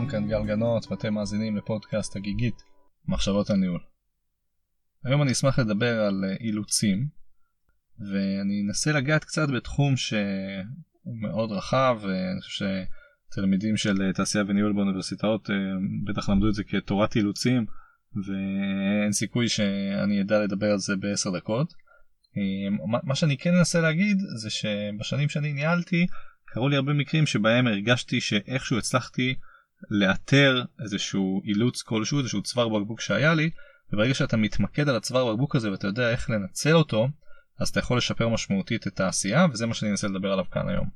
שלום, כאן גל גנות ואתם מאזינים לפודקאסט הגיגית, מחשבות הניהול. היום אני אשמח לדבר על אה, אילוצים, ואני אנסה לגעת קצת בתחום שהוא מאוד רחב, ואני חושב שתלמידים של אה, תעשייה וניהול באוניברסיטאות אה, בטח למדו את זה כתורת אילוצים, ואין סיכוי שאני אדע לדבר על זה בעשר דקות. מה שאני כן אנסה להגיד זה שבשנים שאני ניהלתי, קרו לי הרבה מקרים שבהם הרגשתי שאיכשהו הצלחתי לאתר איזשהו אילוץ כלשהו איזשהו צוואר בקבוק שהיה לי וברגע שאתה מתמקד על הצוואר בקבוק הזה ואתה יודע איך לנצל אותו אז אתה יכול לשפר משמעותית את העשייה וזה מה שאני אנסה לדבר עליו כאן היום.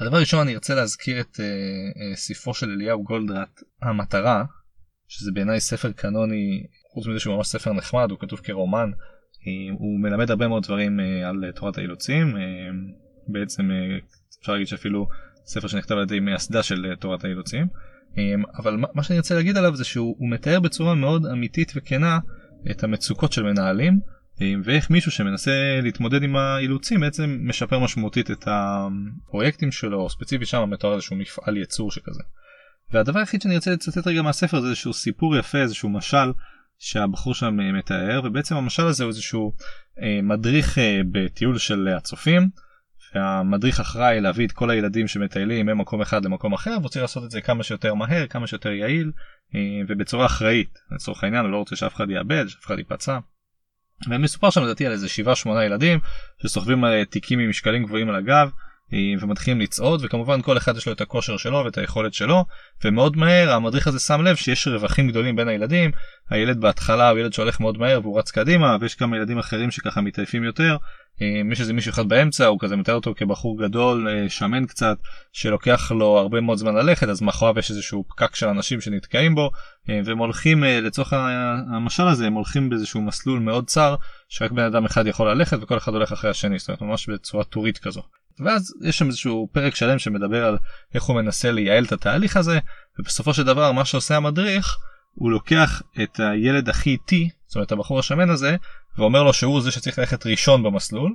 הדבר ראשון אני ארצה להזכיר את uh, uh, ספרו של אליהו גולדרט המטרה שזה בעיניי ספר קנוני חוץ מזה שהוא ממש ספר נחמד הוא כתוב כרומן uh, הוא מלמד הרבה מאוד דברים uh, על תורת האילוצים uh, בעצם uh, אפשר להגיד שאפילו ספר שנכתב על ידי מייסדה של אה, תורת האילוצים. אמ, אבל מה שאני רוצה להגיד עליו זה שהוא מתאר בצורה מאוד אמיתית וכנה את המצוקות של מנהלים אמ, ואיך מישהו שמנסה להתמודד עם האילוצים בעצם משפר משמעותית את הפרויקטים שלו או ספציפית שם מתואר איזשהו מפעל ייצור שכזה. והדבר היחיד שאני רוצה לצטט רגע מהספר זה איזשהו סיפור יפה איזשהו משל שהבחור שם אה, מתאר ובעצם המשל הזה הוא איזשהו אה, מדריך בטיול של הצופים. והמדריך אחראי להביא את כל הילדים שמטיילים ממקום אחד למקום אחר ורוצה לעשות את זה כמה שיותר מהר כמה שיותר יעיל אה, ובצורה אחראית לצורך העניין הוא לא רוצה שאף אחד יאבד שאף אחד ייפצע. ומסופר שם לדעתי על איזה 7-8 ילדים שסוחבים על תיקים עם משקלים גבוהים על הגב אה, ומתחילים לצעוד וכמובן כל אחד יש לו את הכושר שלו ואת היכולת שלו ומאוד מהר המדריך הזה שם לב שיש רווחים גדולים בין הילדים הילד בהתחלה הוא ילד שהולך מאוד מהר והוא רץ קדימה ויש כמה ילדים אחרים שככה מתעייפים יותר אה, יש איזה מישהו אחד באמצע הוא כזה מתאר אותו כבחור גדול אה, שמן קצת שלוקח לו הרבה מאוד זמן ללכת אז מאחוריו יש איזשהו פקק של אנשים שנתקעים בו והם הולכים לצורך המשל הזה הם הולכים באיזשהו מסלול מאוד צר שרק בן אדם אחד יכול ללכת וכל אחד הולך אחרי השני זאת אומרת ממש בצורה טורית כזו. ואז יש שם איזשהו פרק שלם שמדבר על איך הוא מנסה לייעל את התהליך הזה ובסופו של דבר מה שעושה המדריך הוא לוקח את הילד הכי איטי זאת אומרת הבחור השמן הזה ואומר לו שהוא זה שצריך ללכת ראשון במסלול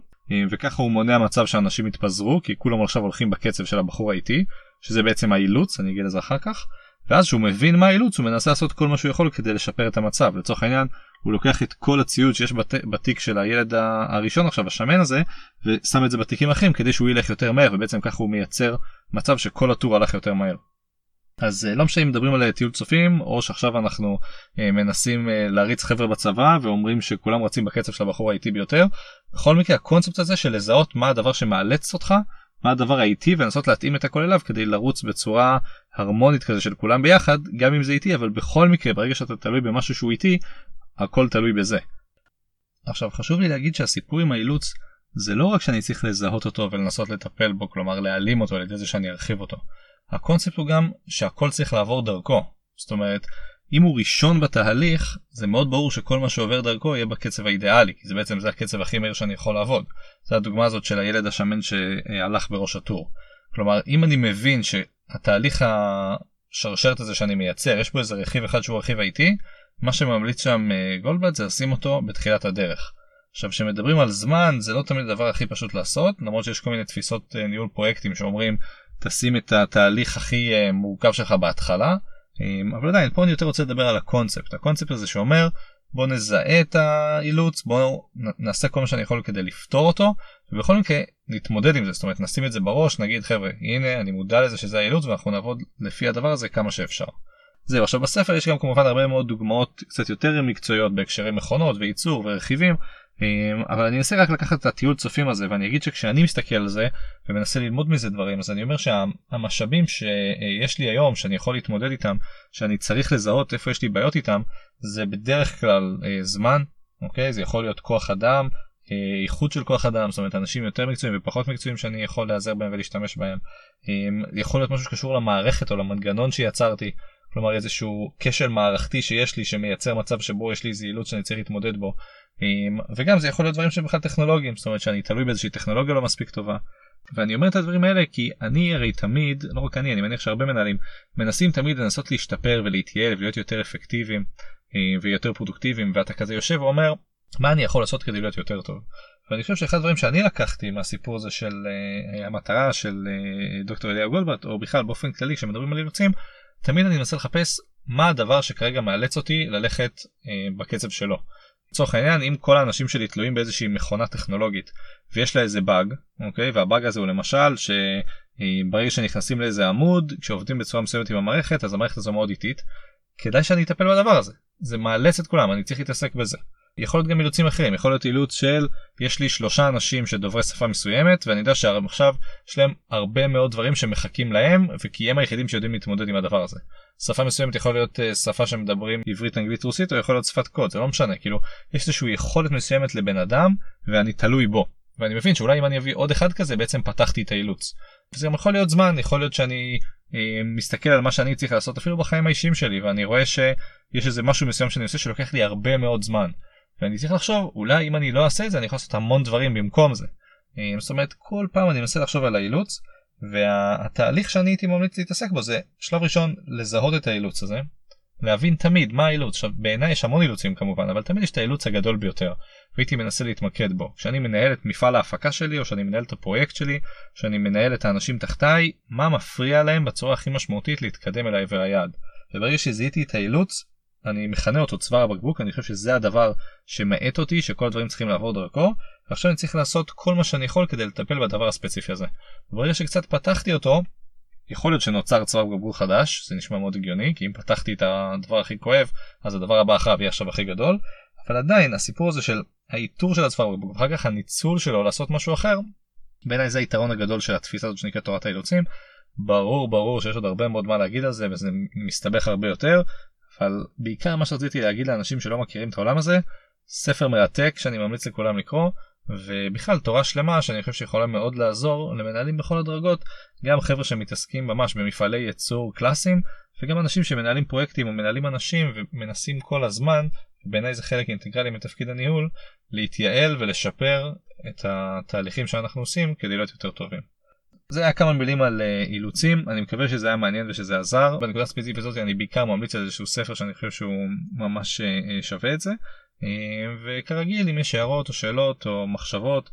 וככה הוא מונע מצב שאנשים יתפזרו כי כולם עכשיו הולכים בקצב של הבחור האיטי שזה בעצם האילוץ אני אגיד לזה אחר כך ואז שהוא מבין מה האילוץ הוא מנסה לעשות כל מה שהוא יכול כדי לשפר את המצב לצורך העניין הוא לוקח את כל הציוד שיש בת... בתיק של הילד הראשון עכשיו השמן הזה ושם את זה בתיקים אחרים כדי שהוא ילך יותר מהר ובעצם ככה הוא מייצר מצב שכל הטור הלך יותר מהר. אז אה, לא משנה אם מדברים על טיול צופים או שעכשיו אנחנו אה, מנסים אה, להריץ חבר'ה בצבא ואומרים שכולם רצים בקצב של הבחור האיטי ביותר. בכל מקרה הקונספט הזה של לזהות מה הדבר שמאלץ אותך מה הדבר האיטי ולנסות להתאים את הכל אליו כדי לרוץ בצורה הרמונית כזה של כולם ביחד גם אם זה איטי אבל בכל מקרה ברגע שאתה תלוי במשהו שהוא איטי הכל תלוי בזה. עכשיו חשוב לי להגיד שהסיפור עם האילוץ זה לא רק שאני צריך לזהות אותו ולנסות לטפל בו כלומר להעלים אותו על ידי זה שאני ארחיב אותו. הקונספט הוא גם שהכל צריך לעבור דרכו זאת אומרת אם הוא ראשון בתהליך זה מאוד ברור שכל מה שעובר דרכו יהיה בקצב האידיאלי כי זה בעצם זה הקצב הכי מהיר שאני יכול לעבוד. זה הדוגמה הזאת של הילד השמן שהלך בראש הטור. כלומר אם אני מבין שהתהליך השרשרת הזה שאני מייצר יש בו איזה רכיב אחד שהוא רכיב איטי מה שממליץ שם אה, גולדבלט זה לשים אותו בתחילת הדרך. עכשיו כשמדברים על זמן זה לא תמיד הדבר הכי פשוט לעשות למרות שיש כל מיני תפיסות אה, ניהול פרויקטים שאומרים תשים את התהליך הכי אה, מורכב שלך בהתחלה אבל עדיין פה אני יותר רוצה לדבר על הקונספט. הקונספט הזה שאומר בוא נזהה את האילוץ בוא נעשה כל מה שאני יכול כדי לפתור אותו ובכל מקרה נתמודד עם זה. זאת אומרת נשים את זה בראש נגיד חבר'ה הנה אני מודע לזה שזה האילוץ ואנחנו נעבוד לפי הדבר הזה כמה שאפשר. זהו עכשיו בספר יש גם כמובן הרבה מאוד דוגמאות קצת יותר מקצועיות בהקשרי מכונות וייצור ורכיבים אבל אני אנסה רק לקחת את הטיול צופים הזה ואני אגיד שכשאני מסתכל על זה ומנסה ללמוד מזה דברים אז אני אומר שהמשאבים שיש לי היום שאני יכול להתמודד איתם שאני צריך לזהות איפה יש לי בעיות איתם זה בדרך כלל אה, זמן אוקיי? זה יכול להיות כוח אדם אה, איכות של כוח אדם זאת אומרת אנשים יותר מקצועיים ופחות מקצועיים שאני יכול להיעזר בהם ולהשתמש בהם. אמ, יכול להיות משהו שקשור למערכת או למנגנון שיצרתי כלומר איזשהו כשל מערכתי שיש לי שמייצר מצב שבו יש לי איזה אילוץ שאני צריך להתמודד בו וגם זה יכול להיות דברים שהם בכלל טכנולוגיים זאת אומרת שאני תלוי באיזושהי טכנולוגיה לא מספיק טובה. ואני אומר את הדברים האלה כי אני הרי תמיד לא רק אני אני מניח שהרבה מנהלים מנסים תמיד לנסות להשתפר ולהתייעל ולהיות יותר אפקטיביים ויותר פרודוקטיביים ואתה כזה יושב ואומר מה אני יכול לעשות כדי להיות יותר טוב. ואני חושב שאחד הדברים שאני לקחתי מהסיפור הזה של uh, המטרה של uh, דוקטור אליהו גולדברט או בכלל באופן כללי כשמדברים על אילוצים תמיד אני מנסה לחפש מה הדבר שכרגע מאלץ אותי ללכת אה, בקצב שלו. לצורך העניין אם כל האנשים שלי תלויים באיזושהי מכונה טכנולוגית ויש לה איזה באג אוקיי והבאג הזה הוא למשל שברגע שנכנסים לאיזה עמוד כשעובדים בצורה מסוימת עם המערכת אז המערכת הזו מאוד איטית כדאי שאני אטפל בדבר הזה זה מאלץ את כולם אני צריך להתעסק בזה. יכול להיות גם אילוצים אחרים יכול להיות אילוץ של יש לי שלושה אנשים שדוברי שפה מסוימת ואני יודע שעכשיו יש להם הרבה מאוד דברים שמחכים להם וכי הם היחידים שיודעים להתמודד עם הדבר הזה. שפה מסוימת יכול להיות uh, שפה שמדברים עברית אנגלית רוסית או יכול להיות שפת קוד זה לא משנה כאילו יש איזושהי יכולת מסוימת לבן אדם ואני תלוי בו ואני מבין שאולי אם אני אביא עוד אחד כזה בעצם פתחתי את האילוץ. זה גם יכול להיות זמן יכול להיות שאני אה, מסתכל על מה שאני צריך לעשות אפילו בחיים האישיים שלי ואני רואה שיש איזה משהו מסוים שאני עושה שלוקח לי הרבה מאוד זמן. ואני צריך לחשוב אולי אם אני לא אעשה את זה אני יכול לעשות המון דברים במקום זה. אה, זאת אומרת כל פעם אני מנסה לחשוב על האילוץ והתהליך שאני הייתי ממליץ להתעסק בו זה שלב ראשון לזהות את האילוץ הזה. להבין תמיד מה האילוץ עכשיו בעיניי יש המון אילוצים כמובן אבל תמיד יש את האילוץ הגדול ביותר והייתי מנסה להתמקד בו כשאני מנהל את מפעל ההפקה שלי או שאני מנהל את הפרויקט שלי שאני מנהל את האנשים תחתיי מה מפריע להם בצורה הכי משמעותית להתקדם אל העבר היעד. וברגע שזיהיתי את האילוץ אני מכנה אותו צוואר הבקבוק אני חושב שזה הדבר שמאט אותי שכל הדברים צריכים לעבור דרכו ועכשיו אני צריך לעשות כל מה שאני יכול כדי לטפל בדבר הספציפי הזה. ברגע שקצת פתחתי אותו יכול להיות שנוצר צוואר בקבוק חדש זה נשמע מאוד הגיוני כי אם פתחתי את הדבר הכי כואב אז הדבר הבא אחריו יהיה עכשיו הכי גדול אבל עדיין הסיפור הזה של האיתור של הצוואר בקבוק ואחר כך הניצול שלו לעשות משהו אחר בעיניי זה היתרון הגדול של התפיסה הזאת שנקראת תורת האילוצים ברור ברור שיש עוד הרבה מאוד מה להגיד על זה וזה מסתבך הרבה יותר אבל בעיקר מה שרציתי להגיד לאנשים שלא מכירים את העולם הזה, ספר מרתק שאני ממליץ לכולם לקרוא, ובכלל תורה שלמה שאני חושב שיכולה מאוד לעזור למנהלים בכל הדרגות, גם חבר'ה שמתעסקים ממש במפעלי ייצור קלאסיים, וגם אנשים שמנהלים פרויקטים או מנהלים אנשים ומנסים כל הזמן, בעיניי זה חלק אינטגרלי מתפקיד הניהול, להתייעל ולשפר את התהליכים שאנחנו עושים כדי להיות יותר טובים. זה היה כמה מילים על אה, אילוצים אני מקווה שזה היה מעניין ושזה עזר בנקודה הספציפית הזאת אני בעיקר ממליץ על איזשהו ספר שאני חושב שהוא ממש אה, אה, שווה את זה וכרגיל אם יש הערות או שאלות או מחשבות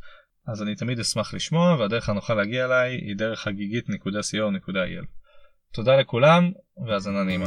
אז אני תמיד אשמח לשמוע והדרך הנוחה להגיע אליי היא דרך חגיגית.co.il. תודה לכולם והאזנה נעימה.